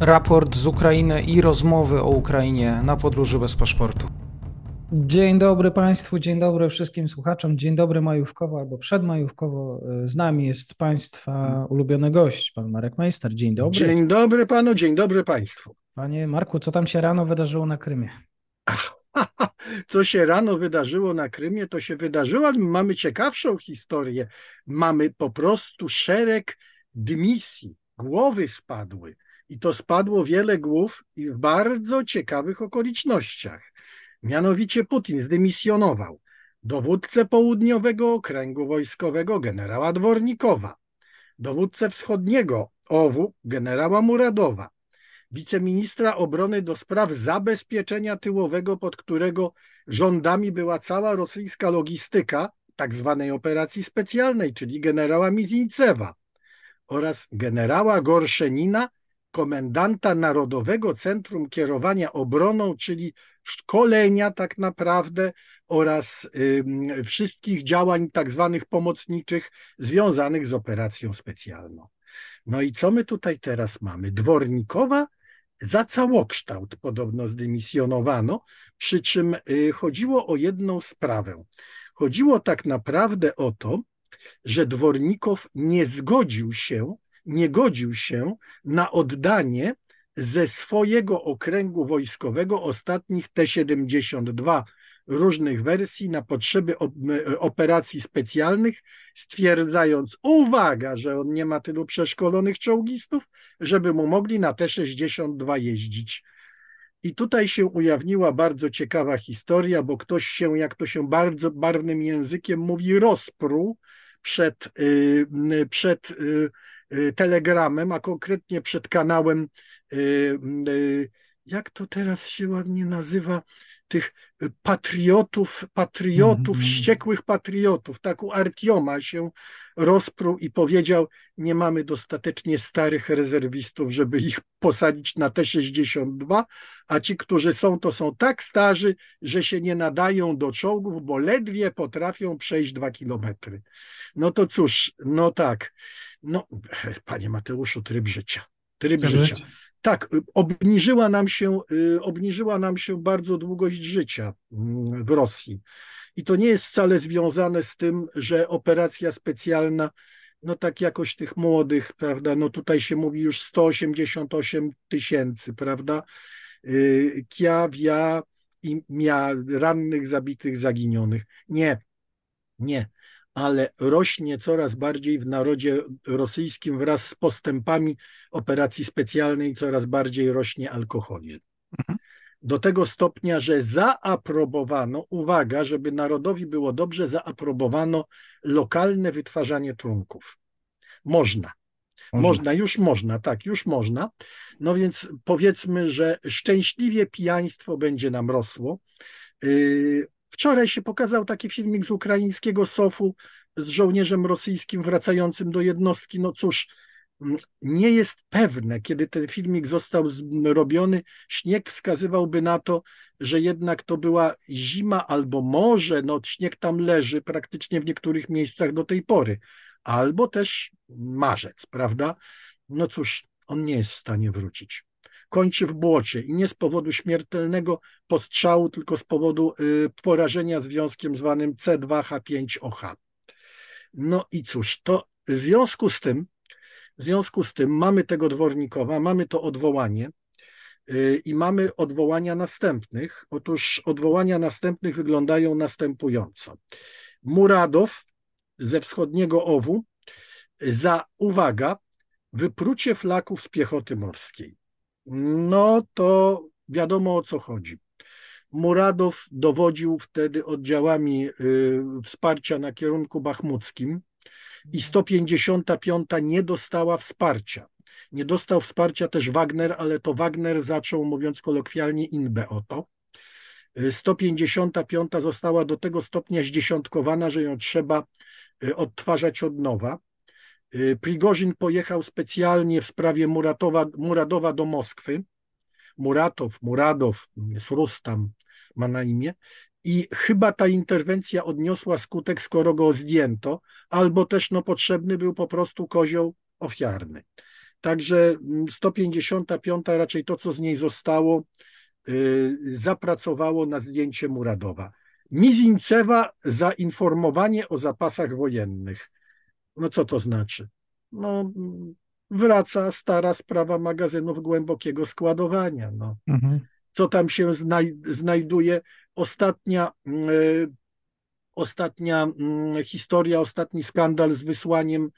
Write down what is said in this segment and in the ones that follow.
raport z Ukrainy i rozmowy o Ukrainie na podróży bez paszportu. Dzień dobry Państwu, dzień dobry wszystkim słuchaczom, dzień dobry majówkowo albo przedmajówkowo. Z nami jest Państwa ulubiony gość, pan Marek Meister. Dzień dobry. Dzień dobry Panu, dzień dobry Państwu. Panie Marku, co tam się rano wydarzyło na Krymie? Ach, co się rano wydarzyło na Krymie, to się wydarzyło, ale mamy ciekawszą historię. Mamy po prostu szereg dymisji, głowy spadły. I to spadło wiele głów i w bardzo ciekawych okolicznościach. Mianowicie Putin zdymisjonował dowódcę południowego okręgu wojskowego generała Dwornikowa, dowódcę wschodniego OWU generała Muradowa, wiceministra obrony do spraw zabezpieczenia tyłowego, pod którego rządami była cała rosyjska logistyka tak zwanej operacji specjalnej, czyli generała Mizińcewa oraz generała Gorszenina, komendanta Narodowego Centrum Kierowania Obroną, czyli szkolenia tak naprawdę oraz wszystkich działań tak zwanych pomocniczych związanych z operacją specjalną. No i co my tutaj teraz mamy? Dwornikowa za całokształt podobno zdymisjonowano, przy czym y, chodziło o jedną sprawę. Chodziło tak naprawdę o to, że Dwornikow nie zgodził się, nie godził się na oddanie ze swojego okręgu wojskowego ostatnich T-72 różnych wersji na potrzeby operacji specjalnych, stwierdzając, uwaga, że on nie ma tylu przeszkolonych czołgistów, żeby mu mogli na T-62 jeździć. I tutaj się ujawniła bardzo ciekawa historia, bo ktoś się, jak to się bardzo barwnym językiem mówi, rozpruł przed, y, przed y, telegramem, a konkretnie przed kanałem, jak to teraz się ładnie nazywa, tych patriotów, patriotów, mm -hmm. wściekłych patriotów. Tak u Artioma się rozpruł i powiedział, nie mamy dostatecznie starych rezerwistów, żeby ich posadzić na T-62, a ci, którzy są, to są tak starzy, że się nie nadają do czołgów, bo ledwie potrafią przejść dwa kilometry. No to cóż, no tak. No, panie Mateuszu, tryb życia. Tryb życia. Tak, y, obniżyła nam, się, y, obniżyła nam się bardzo długość życia mm, w Rosji. I to nie jest wcale związane z tym, że operacja specjalna, no tak jakoś tych młodych, prawda, no tutaj się mówi już 188 tysięcy, prawda, y, kia, wia i mia, rannych, zabitych, zaginionych. Nie, nie ale rośnie coraz bardziej w narodzie rosyjskim wraz z postępami operacji specjalnej, coraz bardziej rośnie alkoholizm. Mhm. Do tego stopnia, że zaaprobowano, uwaga, żeby narodowi było dobrze, zaaprobowano lokalne wytwarzanie trunków. Można. Można. można, już można, tak, już można. No więc powiedzmy, że szczęśliwie pijaństwo będzie nam rosło. Yy, Wczoraj się pokazał taki filmik z ukraińskiego SOF-u z żołnierzem rosyjskim wracającym do jednostki. No cóż, mm, nie jest pewne, kiedy ten filmik został zrobiony. Śnieg wskazywałby na to, że jednak to była zima albo może, no śnieg tam leży praktycznie w niektórych miejscach do tej pory, albo też marzec, prawda? No cóż, on nie jest w stanie wrócić kończy w błocie i nie z powodu śmiertelnego postrzału, tylko z powodu y, porażenia związkiem zwanym C2H5OH. No i cóż, to w związku z tym, w związku z tym mamy tego dwornikowa, mamy to odwołanie y, i mamy odwołania następnych. Otóż odwołania następnych wyglądają następująco. Muradow ze wschodniego OWU za, uwaga, wyprucie flaków z piechoty morskiej no to wiadomo o co chodzi. Muradow dowodził wtedy oddziałami y, wsparcia na kierunku bachmuckim i 155 nie dostała wsparcia. Nie dostał wsparcia też Wagner, ale to Wagner zaczął, mówiąc kolokwialnie, inbę o to. 155 y, została do tego stopnia zdziesiątkowana, że ją trzeba y, odtwarzać od nowa. Y, Prigorzin pojechał specjalnie w sprawie Muratowa, Muradowa do Moskwy. Muratow, Muradow, Rustam ma na imię. I chyba ta interwencja odniosła skutek, skoro go zdjęto, albo też no, potrzebny był po prostu kozioł ofiarny. Także 155 raczej to, co z niej zostało, zapracowało na zdjęcie Muradowa. Mizincewa za informowanie o zapasach wojennych. No co to znaczy? No, wraca stara sprawa magazynów głębokiego składowania. No. Mhm. Co tam się znaj znajduje? Ostatnia, y, ostatnia y, historia, ostatni skandal z wysłaniem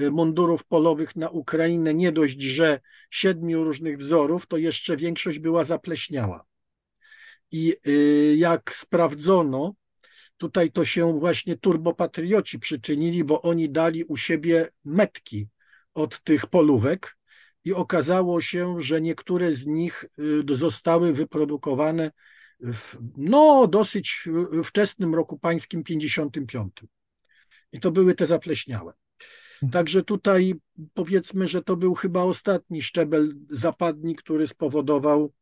y, mundurów polowych na Ukrainę, nie dość, że siedmiu różnych wzorów, to jeszcze większość była zapleśniała. I y, jak sprawdzono, tutaj to się właśnie turbopatrioci przyczynili, bo oni dali u siebie metki od tych polówek i okazało się, że niektóre z nich y, zostały wyprodukowane w no, dosyć wczesnym roku pańskim 55. I to były te zapleśniałe. Mhm. Także tutaj powiedzmy, że to był chyba ostatni szczebel zapadni, który spowodował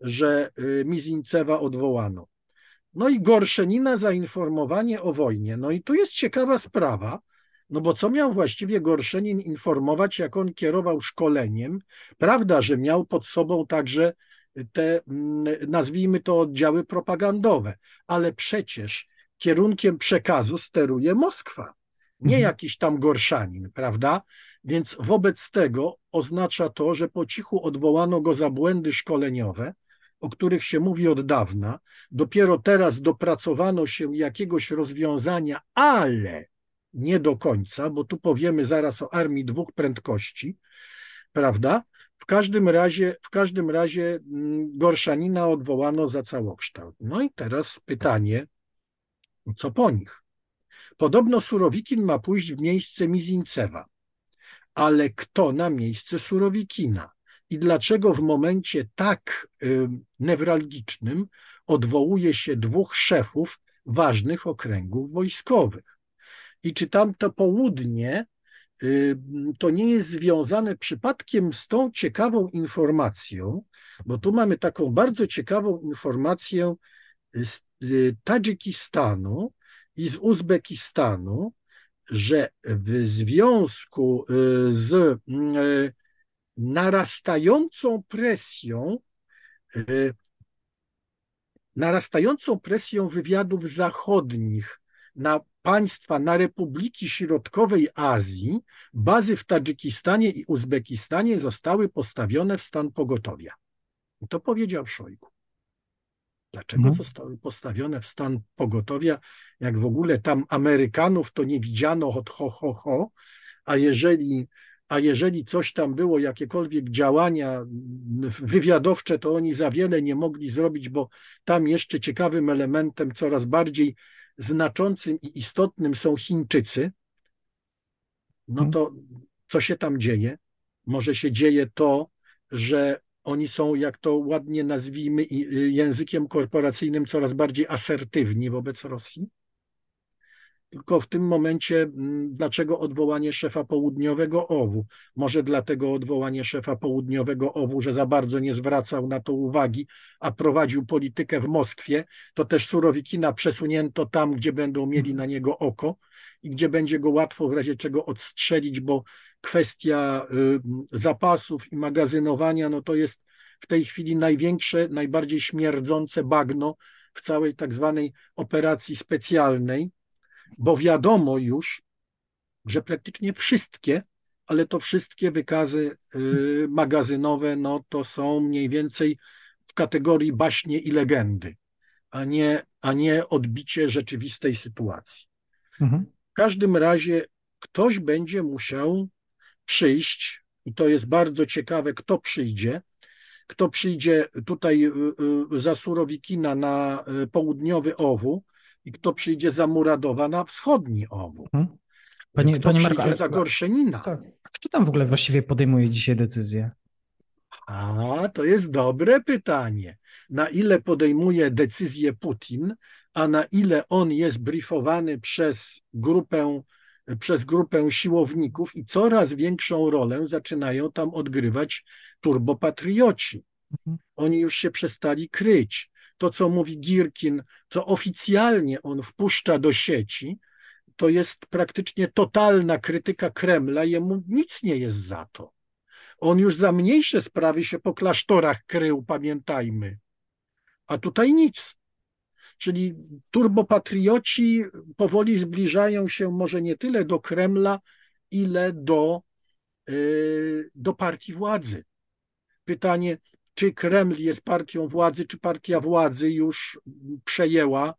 że y, Mizincewa odwołano. No i Gorszenina za informowanie o wojnie. No i tu jest ciekawa sprawa, no bo co miał właściwie Gorszenin informować, jak on kierował szkoleniem? Prawda, że miał pod sobą także te, mm, nazwijmy to, oddziały propagandowe, ale przecież kierunkiem przekazu steruje Moskwa, nie mhm. jakiś tam Gorszanin, prawda? Więc wobec tego oznacza to, że po cichu odwołano go za błędy szkoleniowe, o których się mówi od dawna. Dopiero teraz dopracowano się jakiegoś rozwiązania, ale nie do końca, bo tu powiemy zaraz o armii dwóch prędkości, prawda? W każdym razie, w każdym razie mm, Gorszanina odwołano za całokształt. No i teraz pytanie, co po nich? Podobno Surowikin ma pójść w miejsce Mizincewa, ale kto na miejsce Surowikina? I dlaczego w momencie tak y, newralgicznym odwołuje się dwóch szefów ważnych okręgów wojskowych. I czy tamto południe y, to nie jest związane przypadkiem z tą ciekawą informacją, bo tu mamy taką bardzo ciekawą informację z y, Tadżykistanu i z Uzbekistanu, że w związku z narastającą presją, e, narastającą presją wywiadów zachodnich na państwa, na republiki środkowej Azji, bazy w Tadżykistanie i Uzbekistanie zostały postawione w stan pogotowia. I to powiedział Szojgu. Dlaczego mhm. zostały postawione w stan pogotowia, jak w ogóle tam Amerykanów to nie widziano od ho, ho, ho, a jeżeli a jeżeli coś tam było, jakiekolwiek działania wywiadowcze, to oni za wiele nie mogli zrobić, bo tam jeszcze ciekawym elementem, coraz bardziej znaczącym i istotnym są Chińczycy. No mhm. to co się tam dzieje? Może się dzieje to, że oni są, jak to ładnie nazwijmy, językiem korporacyjnym coraz bardziej asertywni wobec Rosji? Tylko w tym momencie, mm, dlaczego odwołanie szefa południowego OWU? Może dlatego odwołanie szefa południowego OWU, że za bardzo nie zwracał na to uwagi, a prowadził politykę w Moskwie, to też Surowikina przesunięto tam, gdzie będą mieli na niego oko i gdzie będzie go łatwo w razie czego odstrzelić, bo kwestia y, zapasów i magazynowania, no to jest w tej chwili największe, najbardziej śmierdzące bagno w całej tak zwanej operacji specjalnej bo wiadomo już, że praktycznie wszystkie, ale to wszystkie wykazy y, magazynowe, no to są mniej więcej w kategorii baśnie i legendy, a nie, a nie odbicie rzeczywistej sytuacji. Mhm. W każdym razie ktoś będzie musiał przyjść, i to jest bardzo ciekawe, kto przyjdzie, kto przyjdzie tutaj y, y, za Surowikina na południowy Owu, i kto przyjdzie za Muradowa na wschodni owu. Hmm? Panie, kto panie Marku, ale, za Gorszenina. Tak. A kto tam w ogóle właściwie podejmuje dzisiaj decyzję? A, to jest dobre pytanie. Na ile podejmuje decyzję Putin, a na ile on jest briefowany przez grupę, przez grupę siłowników i coraz większą rolę zaczynają tam odgrywać turbopatrioci. Mhm. Oni już się przestali kryć to, co mówi Girkin, co oficjalnie on wpuszcza do sieci, to jest praktycznie totalna krytyka Kremla, jemu nic nie jest za to. On już za mniejsze sprawy się po klasztorach krył, pamiętajmy. A tutaj nic. Czyli turbopatrioci powoli zbliżają się może nie tyle do Kremla, ile do, yy, do partii władzy. Pytanie, czy Kreml jest partią władzy, czy partia władzy już przejęła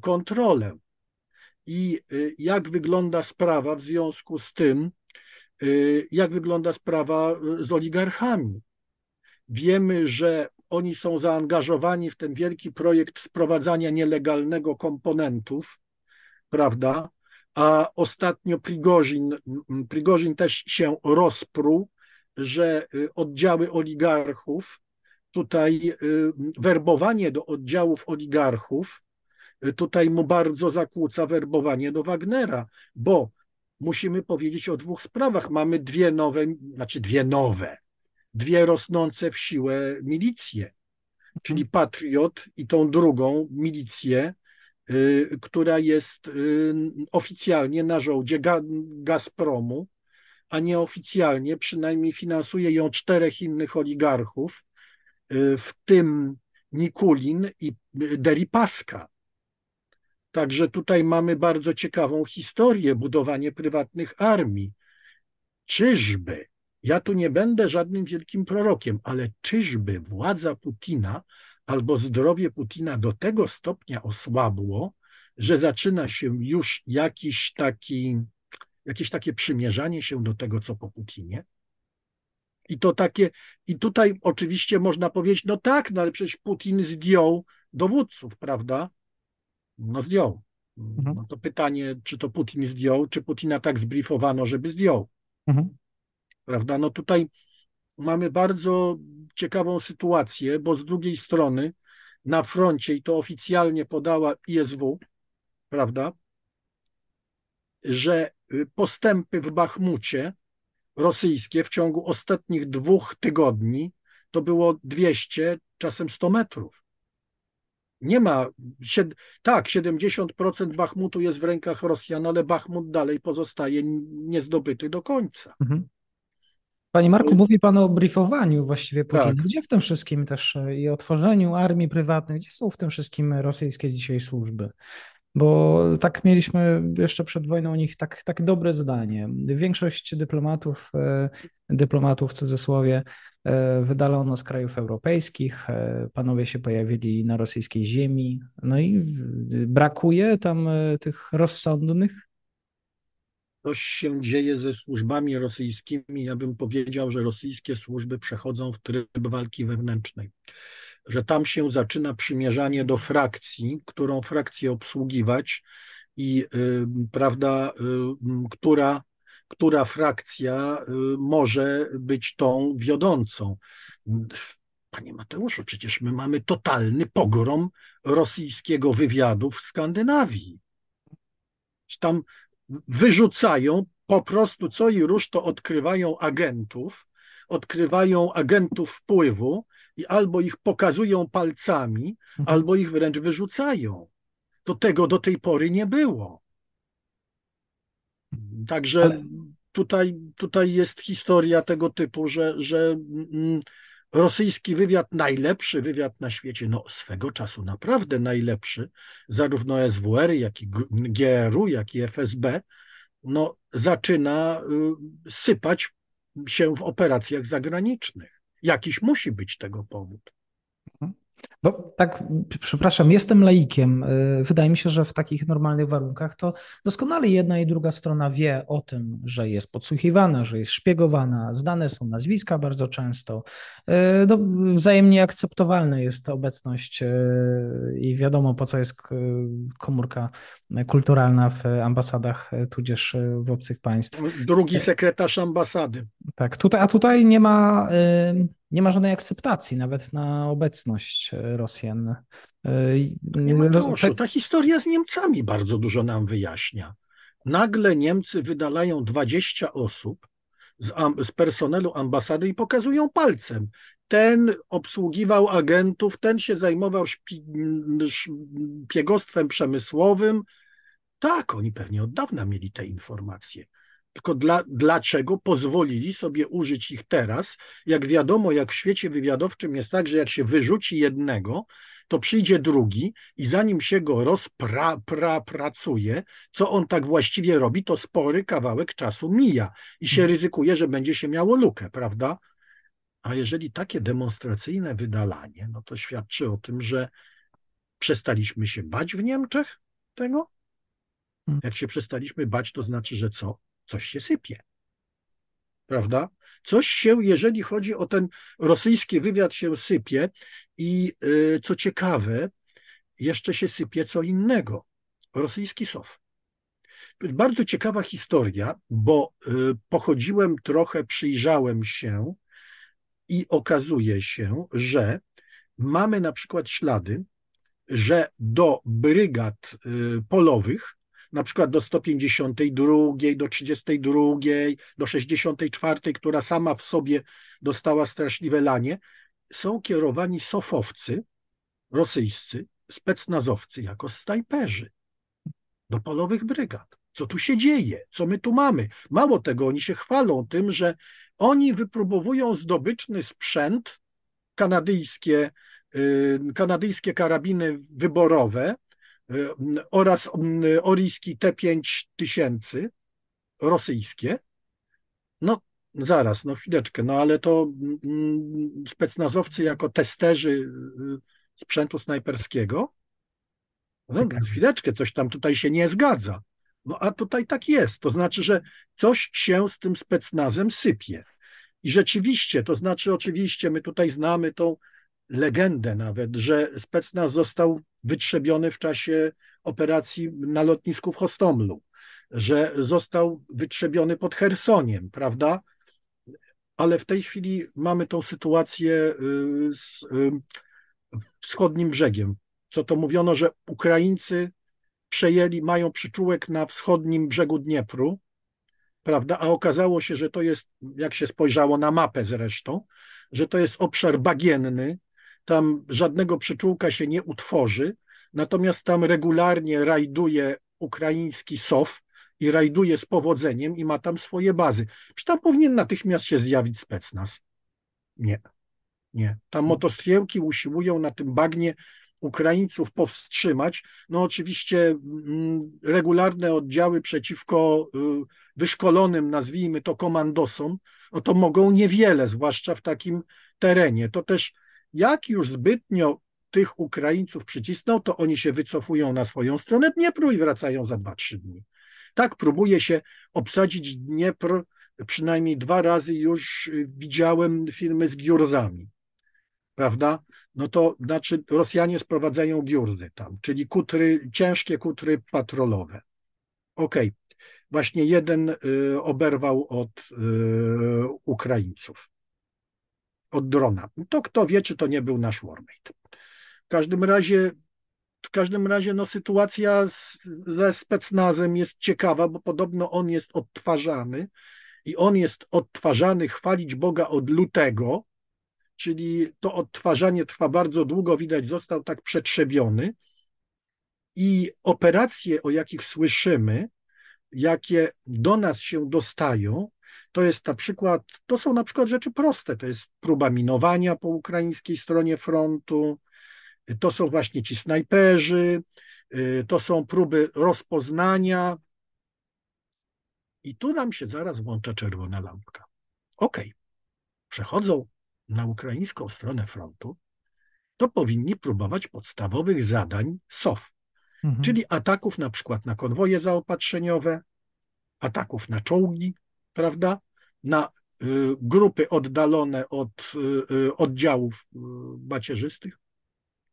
kontrolę. I yy, jak wygląda sprawa w związku z tym, yy, jak wygląda sprawa z oligarchami. Wiemy, że oni są zaangażowani w ten wielki projekt sprowadzania nielegalnego komponentów, prawda? A ostatnio Prigorzin, Prigorzin też się rozpruł, że y, oddziały oligarchów, tutaj y, werbowanie do oddziałów oligarchów, y, tutaj mu bardzo zakłóca werbowanie do Wagnera, bo musimy powiedzieć o dwóch sprawach. Mamy dwie nowe, znaczy dwie nowe, dwie rosnące w siłę milicje, czyli. Patriot i tą drugą milicję, y, która jest oficjalnie na żołdzie Gazpromu, a nieoficjalnie przynajmniej finansuje ją czterech innych oligarchów, w tym Nikulin i Deripaska. Także tutaj mamy bardzo ciekawą historię, budowanie prywatnych armii. Czyżby ja tu nie będę żadnym wielkim prorokiem, ale czyżby władza Putina albo zdrowie Putina do tego stopnia osłabło, że zaczyna się już jakiś taki, jakieś takie przymierzanie się do tego, co po Putinie? I to takie, i tutaj oczywiście można powiedzieć, no tak, no ale przecież Putin zdjął dowódców, prawda? No zdjął. Mhm. No to pytanie, czy to Putin zdjął, czy Putina tak zbriefowano, żeby zdjął. Mhm prawda? No tutaj mamy bardzo ciekawą sytuację, bo z drugiej strony na froncie, i to oficjalnie podała ISW, prawda, że postępy w Bachmucie rosyjskie w ciągu ostatnich dwóch tygodni to było 200, czasem 100 metrów. Nie ma, tak, 70% Bachmutu jest w rękach Rosjan, ale Bachmut dalej pozostaje niezdobyty do końca. Mhm. Panie Marku, mówi Pan o briefowaniu właściwie Putina. Tak. Gdzie w tym wszystkim też e, i o tworzeniu armii prywatnej, gdzie są w tym wszystkim rosyjskie dzisiaj służby? Bo tak mieliśmy jeszcze przed wojną o nich tak, tak dobre zdanie. Większość dyplomatów, e, dyplomatów w cudzysłowie, e, wydalono z krajów europejskich, panowie się pojawili na rosyjskiej ziemi, no i brakuje tam tych rozsądnych coś się dzieje ze służbami rosyjskimi. Ja bym powiedział, że rosyjskie służby przechodzą w tryb walki wewnętrznej, że tam się zaczyna przymierzanie do frakcji, którą frakcję obsługiwać i prawda, która, która frakcja y, może być tą wiodącą. Panie Mateuszu, przecież my mamy totalny pogrom rosyjskiego wywiadu w Skandynawii. Tam wyrzucają po prostu co i róż to odkrywają agentów, odkrywają agentów wpływu i albo ich pokazują palcami, mhm. albo ich wręcz wyrzucają. To tego do tej pory nie było. Także Ale... tutaj, tutaj jest historia tego typu, że, że mm, rosyjski wywiad, najlepszy wywiad na świecie, no swego czasu naprawdę najlepszy, zarówno SWR, jak i GRU, jak i FSB, no zaczyna y, sypać się w operacjach zagranicznych. Jakiś musi być tego powód. Tak, przepraszam, jestem laikiem. Y, wydaje mi się, że w takich normalnych warunkach to doskonale jedna i druga strona wie o tym, że jest podsłuchiwana, że jest szpiegowana, znane są nazwiska bardzo często. Y, no, wzajemnie akceptowalna jest obecność y, i wiadomo po co jest komórka kulturalna w ambasadach, tudzież w obcych państw. Drugi sekretarz ambasady. Tak, tutaj, a tutaj nie ma nie ma żadnej akceptacji nawet na obecność e, Rosjan. E, nie Mateuszu, ta historia z Niemcami bardzo dużo nam wyjaśnia. Nagle Niemcy wydalają 20 osób z, z personelu ambasady i pokazują palcem. Ten obsługiwał agentów, ten się zajmował szpiegostwem przemysłowym. Tak, oni pewnie od dawna mieli te informacje. Tylko dla, dlaczego pozwolili sobie użyć ich teraz? Jak wiadomo, jak w świecie wywiadowczym jest tak, że jak się wyrzuci jednego, to przyjdzie drugi i zanim się go rozpracuje, co on tak właściwie robi, to spory kawałek czasu mija i się mhm. ryzykuje, że będzie się miało lukę, prawda? A jeżeli takie demonstracyjne wydalanie, no to świadczy o tym, że przestaliśmy się bać w Niemczech tego? Hmm. Jak się przestaliśmy bać, to znaczy, że co? Coś się sypie. Prawda? Coś się, jeżeli chodzi o ten rosyjski wywiad, się sypie i yy, co ciekawe, jeszcze się sypie co innego. Rosyjski SOF. Bardzo ciekawa historia, bo yy, pochodziłem trochę, przyjrzałem się i okazuje się, że mamy na przykład ślady, że do brygad y, polowych, na przykład do 152, do 32, do 64, która sama w sobie dostała straszliwe lanie, są kierowani sofowcy rosyjscy, specnazowcy jako snajperzy do polowych brygad. Co tu się dzieje? Co my tu mamy? Mało tego, oni się chwalą tym, że oni wypróbowują zdobyczny sprzęt, kanadyjskie, y, kanadyjskie karabiny wyborowe oraz y, oryjski T5000 rosyjskie. No zaraz, no chwileczkę, no ale to mm, specnazowcy jako testerzy sprzętu snajperskiego. No, chwileczkę, coś tam tutaj się nie zgadza. No a tutaj tak jest. To znaczy, że coś się z tym specnazem sypie. I rzeczywiście, to znaczy, oczywiście, my tutaj znamy tą legendę nawet, że specnaz został wytrzebiony w czasie operacji na lotnisku w Hostomlu, że został wytrzebiony pod Chersoniem, prawda? Ale w tej chwili mamy tą sytuację y, z y, wschodnim brzegiem. Co to mówiono, że Ukraińcy przejęli, mają przyczółek na wschodnim brzegu Dniepru, prawda? A okazało się, że to jest, jak się spojrzało na mapę zresztą, że to jest obszar bagienny, tam żadnego przyczółka się nie utworzy, natomiast tam regularnie rajduje ukraiński SOF i rajduje z powodzeniem i ma tam swoje bazy. Czy tam powinien natychmiast się zjawić specnaz? Nie, nie. Tam motostriełki usiłują na tym bagnie Ukraińców powstrzymać. No oczywiście mm, regularne oddziały przeciwko y, wyszkolonym, nazwijmy to komandosom, no to mogą niewiele, zwłaszcza w takim terenie. To też jak już zbytnio tych Ukraińców przycisnął, to oni się wycofują na swoją stronę Dniepru i wracają za 2-3 dni. Tak próbuje się obsadzić Dniepr, przynajmniej dwa razy już widziałem filmy z giurzami prawda? No to znaczy Rosjanie sprowadzają giurzdy tam, czyli kutry, ciężkie kutry patrolowe. Okej, okay. właśnie jeden y, oberwał od y, Ukraińców, od drona. To kto wie, czy to nie był nasz warmate. W każdym razie w każdym razie no, sytuacja z, ze specnazem jest ciekawa, bo podobno on jest odtwarzany i on jest odtwarzany, chwalić Boga od lutego, czyli to odtwarzanie trwa bardzo długo, widać, został tak przetrzebiony. I operacje, o jakich słyszymy, jakie do nas się dostają, to jest na przykład, to są na przykład rzeczy proste, to jest próba minowania po ukraińskiej stronie frontu, to są właśnie ci snajperzy, to są próby rozpoznania. I tu nam się zaraz włącza czerwona lampka. OK, przechodzą na ukraińską stronę frontu, to powinni próbować podstawowych zadań SOF, mhm. czyli ataków na przykład na konwoje zaopatrzeniowe, ataków na czołgi, prawda, na y, grupy oddalone od y, y oddziałów macierzystych.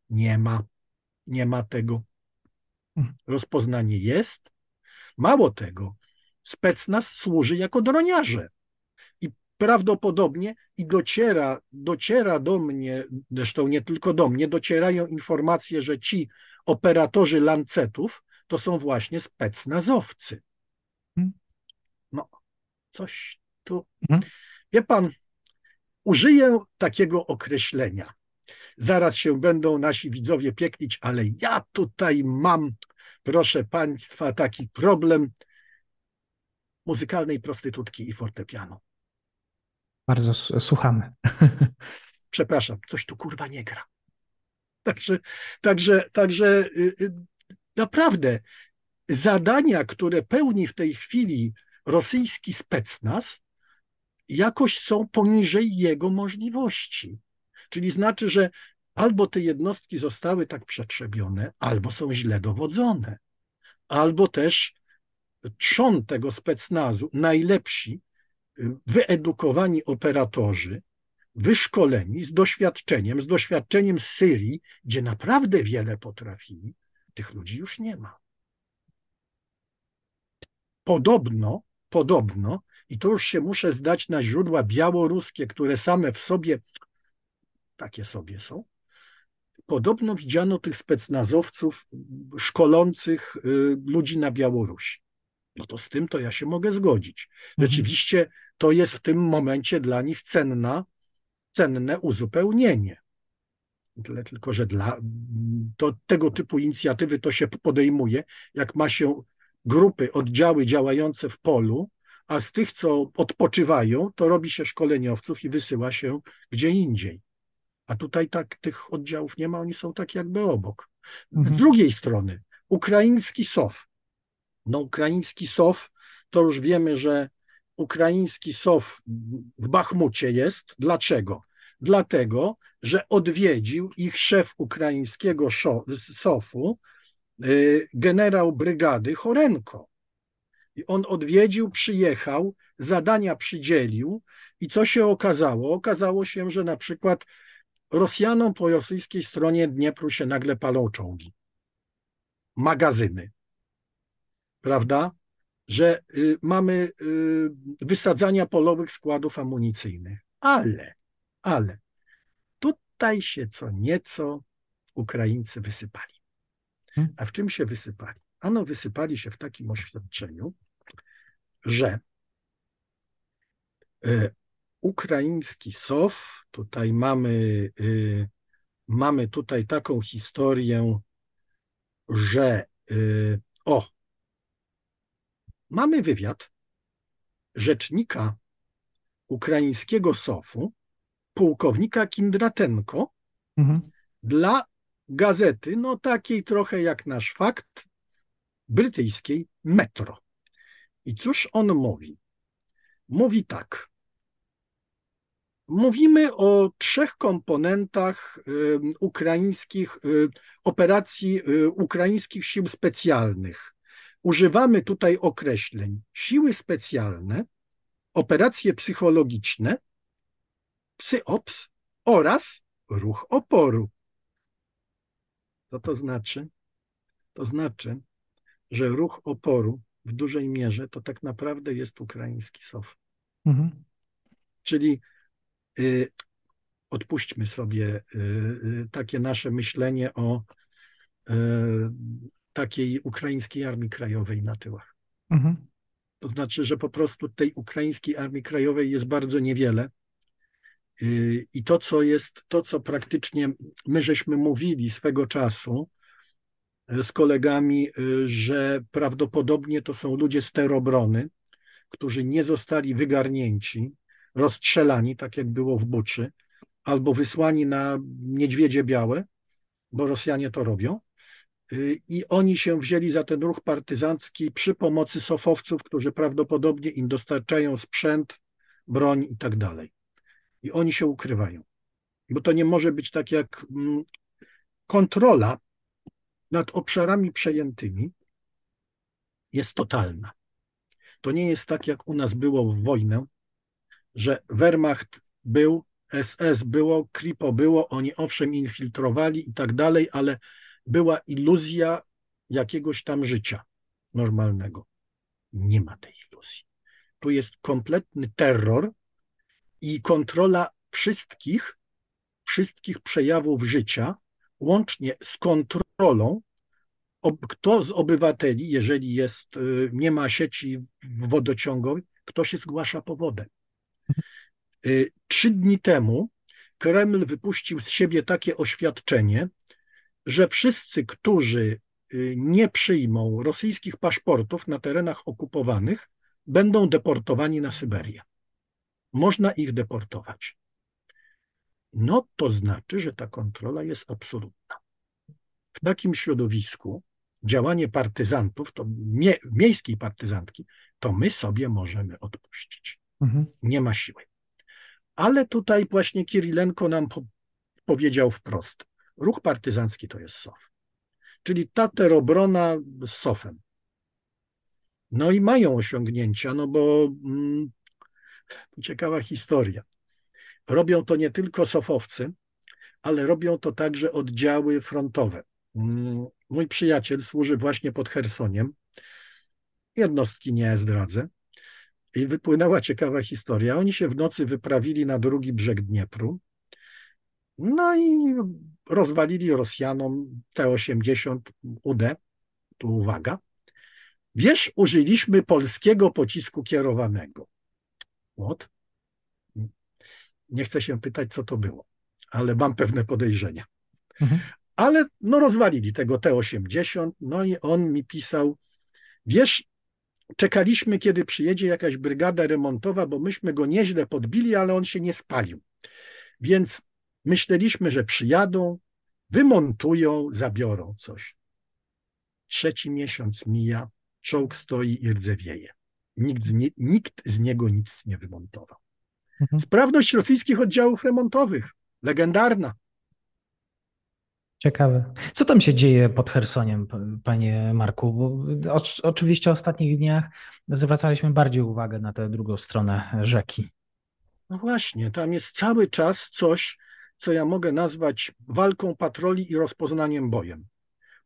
Nie ma, nie ma tego. Mhm. Rozpoznanie jest. Mało tego, specnaz służy jako droniarze prawdopodobnie i dociera, dociera do mnie, zresztą nie tylko do mnie, docierają informacje, że ci operatorzy lancetów to są właśnie specnazowcy. Coś tu. Mhm. Wie pan, użyję takiego określenia. Zaraz się będą nasi widzowie pieklić, ale ja tutaj mam, proszę państwa, taki problem muzykalnej prostytutki i fortepianu. Bardzo słuchamy. Przepraszam, coś tu kurwa nie gra. Także, także, także y, y, naprawdę zadania, które pełni w tej chwili rosyjski specnaz, jakoś są poniżej jego możliwości. Czyli znaczy, że albo te jednostki zostały tak przetrzebione, albo są źle dowodzone, albo też trzon tego specnazu, najlepsi, wyedukowani operatorzy, wyszkoleni, z doświadczeniem, z doświadczeniem z Syrii, gdzie naprawdę wiele potrafili, tych ludzi już nie ma. Podobno, podobno, i to już się muszę zdać na źródła białoruskie, które same w sobie takie sobie są, podobno widziano tych specnazowców szkolących y, ludzi na Białorusi. No to z tym to ja się mogę zgodzić. Mhm. Rzeczywiście to jest w tym momencie dla nich cenna, cenne uzupełnienie. Tyle tylko, że dla to, tego typu inicjatywy to się podejmuje, jak ma się grupy, oddziały działające w polu, a z tych, co odpoczywają, to robi się szkoleniowców i wysyła się gdzie indziej. A tutaj tak tych oddziałów nie ma, oni są tak jakby obok. Z mhm. drugiej strony, ukraiński SOF. No, ukraiński SOF, to już wiemy, że ukraiński SOF w Bachmucie jest. Dlaczego? Dlatego, że odwiedził ich szef ukraińskiego SOF-u, generał brygady Chorenko. I on odwiedził, przyjechał, zadania przydzielił i co się okazało? Okazało się, że na przykład Rosjanom po rosyjskiej stronie Dniepru się nagle palą czołgi, magazyny, prawda? Że y, mamy y, wysadzania polowych składów amunicyjnych. Ale, ale tutaj się co nieco Ukraińcy wysypali. Hmm. A w czym się wysypali? Ano, wysypali się w takim oświadczeniu, że y, ukraiński SOF. Tutaj mamy, y, mamy tutaj taką historię, że y, o, mamy wywiad rzecznika ukraińskiego SOF-u, pułkownika Kindratenko, mhm. dla gazety, no takiej trochę jak nasz fakt, brytyjskiej Metro. I cóż on mówi? Mówi tak. Mówimy o trzech komponentach ukraińskich operacji ukraińskich sił specjalnych. Używamy tutaj określeń siły specjalne, operacje psychologiczne, psyops oraz ruch oporu. Co to znaczy? To znaczy, że ruch oporu w dużej mierze to tak naprawdę jest ukraiński SOF. Mhm. Czyli Y, odpuśćmy sobie y, y, takie nasze myślenie o takiej ukraińskiej armii krajowej na tyłach. Mhm. To znaczy, że po prostu tej ukraińskiej armii krajowej jest bardzo niewiele. I to, co jest, to, co praktycznie my żeśmy mówili swego czasu z kolegami, że prawdopodobnie to są ludzie z terobrony, którzy nie zostali wygarnięci, rozstrzelani, tak jak było w Buczy, albo wysłani na niedźwiedzie białe, bo Rosjanie to robią. Y, I oni się wzięli za ten ruch partyzancki przy pomocy sofowców, którzy prawdopodobnie im dostarczają sprzęt, broń i tak dalej. I oni się ukrywają. Bo to nie może być tak jak mm, kontrola nad obszarami przejętymi jest totalna. To nie jest tak, jak u nas było w wojnę, że Wehrmacht był, SS było, Kripo było, oni owszem infiltrowali i tak dalej, ale była iluzja jakiegoś tam życia normalnego. Nie ma tej iluzji. Tu jest kompletny terror i kontrola wszystkich, wszystkich przejawów życia, łącznie z kontrolą, kto z obywateli, jeżeli jest, y, nie ma sieci wodociągowej, kto się zgłasza po wodę. Y, trzy dni temu Kreml wypuścił z siebie takie oświadczenie, że wszyscy, którzy y, nie przyjmą rosyjskich paszportów na terenach okupowanych, będą deportowani na Syberię. Można ich deportować. No to znaczy, że ta kontrola jest absolutna. W takim środowisku działanie partyzantów, to mie miejskiej partyzantki, to my sobie możemy odpuścić. Mhm. Nie ma siły. Ale tutaj właśnie Kirilenko nam po powiedział wprost. Ruch partyzancki to jest SOF. Czyli ta terobrona z SOF-em. No i mają osiągnięcia, no bo ciekawa historia. Robią to nie tylko sofowcy, ale robią to także oddziały frontowe. Mm, mój przyjaciel służy właśnie pod Hersoniem. Jednostki nie zdradzę. I wypłynęła ciekawa historia. Oni się w nocy wyprawili na drugi brzeg Dniepru. No i rozwalili Rosjanom T-80 UD. Tu uwaga. Wiesz, użyliśmy polskiego pocisku kierowanego. What? Nie chcę się pytać, co to było, ale mam pewne podejrzenia. Mhm. Ale no rozwalili tego T-80, no i on mi pisał, wiesz, czekaliśmy, kiedy przyjedzie jakaś brygada remontowa, bo myśmy go nieźle podbili, ale on się nie spalił. Więc myśleliśmy, że przyjadą, wymontują, zabiorą coś. Trzeci miesiąc mija, czołg stoi i rdzewieje. Nikt z, nie, nikt z niego nic nie wymontował. Mhm. Sprawność rosyjskich oddziałów remontowych, legendarna. Ciekawe. Co tam się dzieje pod Hersoniem, panie Marku? Bo oczywiście w ostatnich dniach zwracaliśmy bardziej uwagę na tę drugą stronę rzeki. No właśnie, tam jest cały czas coś, co ja mogę nazwać walką patroli i rozpoznaniem bojem.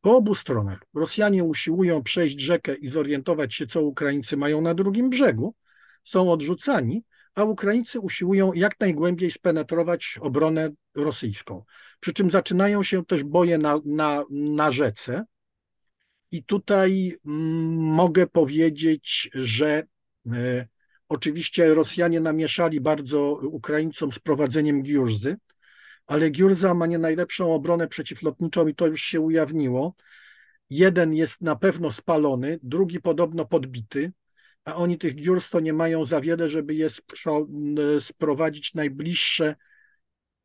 Po obu stronach Rosjanie usiłują przejść rzekę i zorientować się, co Ukraińcy mają na drugim brzegu, są odrzucani, a Ukraińcy usiłują jak najgłębiej spenetrować obronę rosyjską. Przy czym zaczynają się też boje na, na, na rzece. I tutaj mm, mogę powiedzieć, że e, oczywiście Rosjanie namieszali bardzo Ukraińcom z prowadzeniem Giurzy, ale Giurza ma nie najlepszą obronę przeciwlotniczą i to już się ujawniło. Jeden jest na pewno spalony, drugi podobno podbity, a oni tych Giurs to nie mają za wiele, żeby je sprowadzić najbliższe.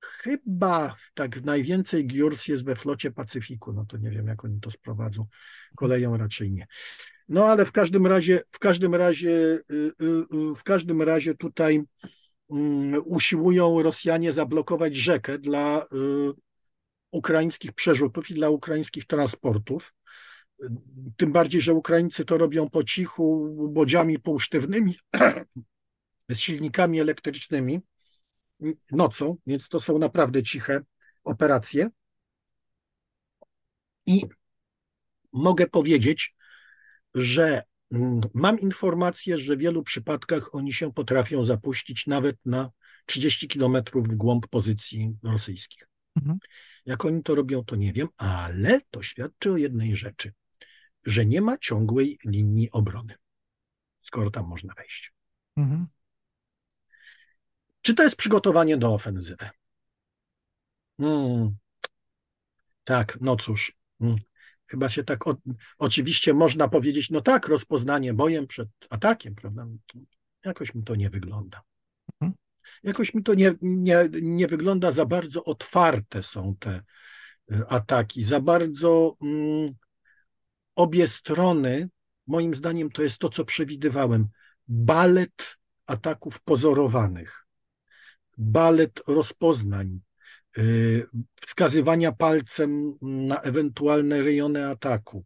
Chyba tak najwięcej Giurs jest we flocie Pacyfiku, no to nie wiem, jak oni to sprowadzą. Koleją raczej nie. No ale w każdym razie, w każdym razie, y, y, y, w każdym razie tutaj usiłują Rosjanie zablokować rzekę dla y, ukraińskich przerzutów i dla ukraińskich transportów. Tym bardziej, że Ukraińcy to robią po cichu, bodziami półsztywnymi, z silnikami elektrycznymi nocą, więc to są naprawdę ciche operacje. I mogę powiedzieć, że Mm, mam informację, że w wielu przypadkach oni się potrafią zapuścić nawet na 30 kilometrów w głąb pozycji rosyjskich. Mhm. Jak oni to robią, to nie wiem, ale to świadczy o jednej rzeczy, że nie ma ciągłej linii obrony, skoro tam można wejść. Mhm. Czy to jest przygotowanie do ofensywy? Hmm. Tak, no cóż. Chyba się tak, o, oczywiście można powiedzieć, no tak, rozpoznanie bojem przed atakiem, prawda? Jakoś mi to nie wygląda. Mhm. Jakoś mi to nie, nie, nie wygląda, za bardzo otwarte są te y, ataki, za bardzo mm, obie strony, moim zdaniem to jest to, co przewidywałem, balet ataków pozorowanych, balet rozpoznań, wskazywania palcem na ewentualne rejony ataku.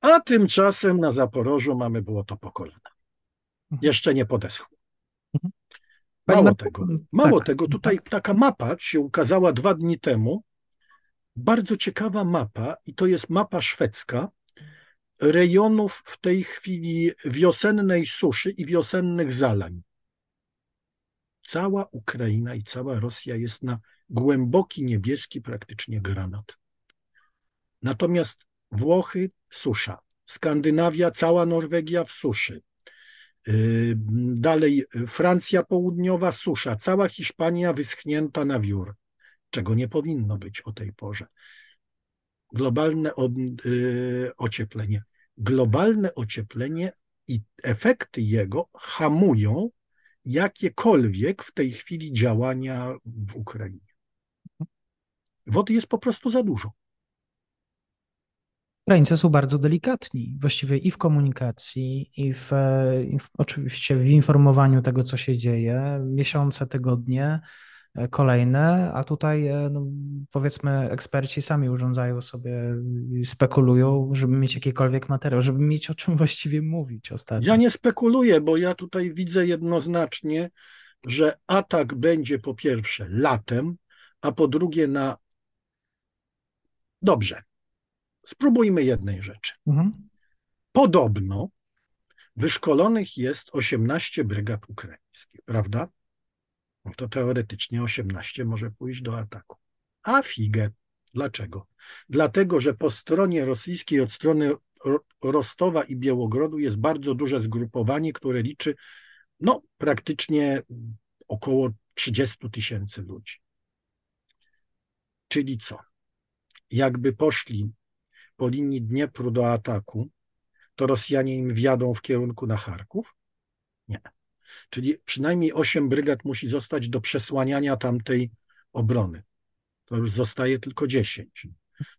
A tymczasem na Zaporożu mamy było to po kolana. Mhm. Jeszcze nie podeschło. Mhm. Mało tego, mało tak. tego, tutaj tak. taka mapa się ukazała dwa dni temu. Bardzo ciekawa mapa, i to jest mapa szwedzka rejonów w tej chwili wiosennej suszy i wiosennych zalań cała Ukraina i cała Rosja jest na głęboki niebieski praktycznie granat. Natomiast Włochy susza, Skandynawia, cała Norwegia w suszy. Yy, dalej Francja Południowa susza, cała Hiszpania wyschnięta na wiór, czego nie powinno być o tej porze. Globalne yy, ocieplenie. Globalne ocieplenie i efekty jego hamują jakiekolwiek w tej chwili działania w Ukrainie. Wody jest po prostu za dużo. Ukraińcy są bardzo delikatni, właściwie i w komunikacji, i w, i w, oczywiście w informowaniu tego, co się dzieje, miesiące, tygodnie, kolejne, a tutaj e, no, powiedzmy eksperci sami urządzają sobie, spekulują, żeby mieć jakikolwiek materiał, żeby mieć o czym właściwie mówić ostatnio. Ja nie spekuluję, bo ja tutaj widzę jednoznacznie, że atak będzie po pierwsze latem, a po drugie na. Dobrze. Spróbujmy jednej rzeczy. Mhm. Podobno wyszkolonych jest 18 brygad ukraińskich, prawda? No to teoretycznie 18 może pójść do ataku. A figę. Dlaczego? Dlatego, że po stronie rosyjskiej, od strony Rostowa i Białogrodu jest bardzo duże zgrupowanie, które liczy no, praktycznie około 30 tysięcy ludzi. Czyli co? Jakby poszli po linii Dniepru do ataku, to Rosjanie im wjadą w kierunku na Charków? Nie. Czyli przynajmniej 8 brygad musi zostać do przesłaniania tamtej obrony. To już zostaje tylko 10.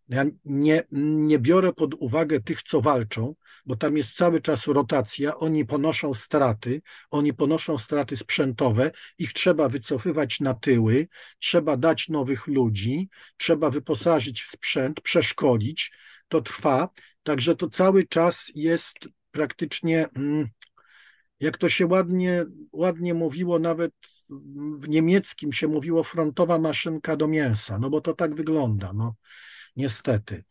Ja nie, nie biorę pod uwagę tych, co walczą, bo tam jest cały czas rotacja, oni ponoszą straty, oni ponoszą straty sprzętowe, ich trzeba wycofywać na tyły, trzeba dać nowych ludzi, trzeba wyposażyć w sprzęt, przeszkolić, to trwa, także to cały czas jest praktycznie, mm, jak to się ładnie, ładnie mówiło, nawet w niemieckim się mówiło frontowa maszynka do mięsa, no bo to tak wygląda, no niestety.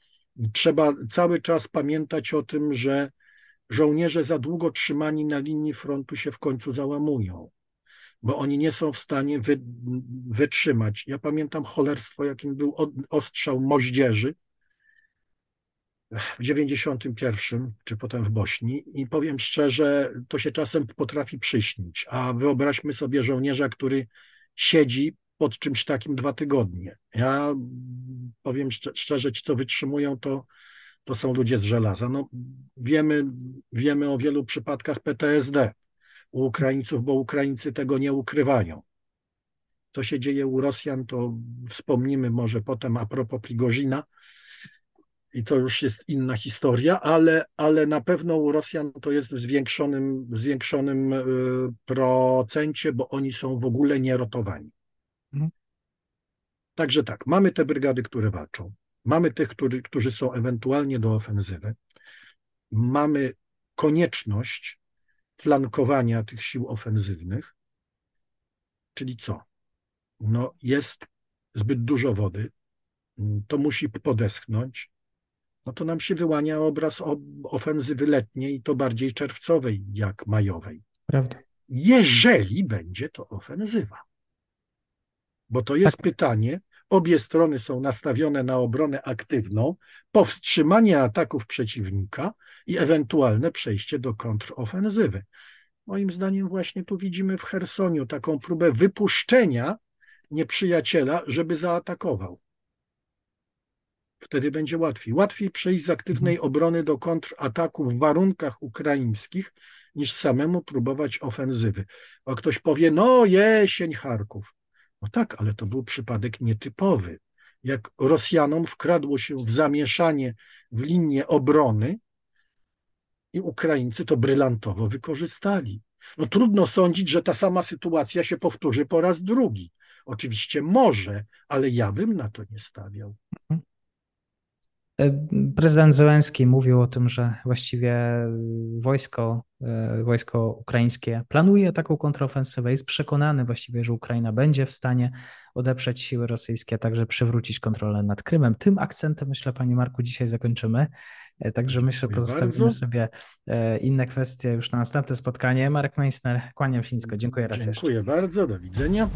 Trzeba cały czas pamiętać o tym, że żołnierze za długo trzymani na linii frontu się w końcu załamują, bo oni nie są w stanie wy, wytrzymać. Ja pamiętam cholerstwo, jakim był ostrzał moździerzy, w 91, czy potem w Bośni i powiem szczerze, to się czasem potrafi przyśnić, a wyobraźmy sobie żołnierza, który siedzi pod czymś takim dwa tygodnie. Ja powiem szczerze, ci co wytrzymują, to, to są ludzie z żelaza. No, wiemy, wiemy o wielu przypadkach PTSD u Ukraińców, bo Ukraińcy tego nie ukrywają. Co się dzieje u Rosjan, to wspomnimy może potem a propos Prigozina, i to już jest inna historia, ale, ale na pewno u Rosjan to jest w zwiększonym, w zwiększonym y, procencie, bo oni są w ogóle nierotowani. Mhm. Także tak, mamy te brygady, które walczą, mamy tych, którzy, którzy są ewentualnie do ofensywy, mamy konieczność flankowania tych sił ofensywnych, czyli co? No jest zbyt dużo wody, to musi podeschnąć, no to nam się wyłania obraz ofensywy letniej, to bardziej czerwcowej jak majowej. Prawda. Jeżeli będzie to ofensywa. Bo to jest tak. pytanie, obie strony są nastawione na obronę aktywną, powstrzymanie ataków przeciwnika i ewentualne przejście do kontrofensywy. Moim zdaniem właśnie tu widzimy w Hersoniu taką próbę wypuszczenia nieprzyjaciela, żeby zaatakował. Wtedy będzie łatwiej. Łatwiej przejść z aktywnej mhm. obrony do kontrataku w warunkach ukraińskich, niż samemu próbować ofensywy. A ktoś powie, no jesień Charków. No tak, ale to był przypadek nietypowy. Jak Rosjanom wkradło się w zamieszanie w linię obrony i Ukraińcy to brylantowo wykorzystali. No trudno sądzić, że ta sama sytuacja się powtórzy po raz drugi. Oczywiście może, ale ja bym na to nie stawiał. Mhm. E, prezydent Zełenski mówił o tym, że właściwie wojsko, e, wojsko ukraińskie planuje taką kontrofensywę. Jest przekonany właściwie, że Ukraina będzie w stanie odeprzeć siły rosyjskie, a także przywrócić kontrolę nad Krymem. Tym akcentem, myślę, Panie Marku, dzisiaj zakończymy. E, także myślę, że pozostawimy bardzo. sobie inne kwestie już na następne spotkanie. Marek Meissner, kłaniam się nisko. Dziękuję raz Dziękuję jeszcze. bardzo, do widzenia.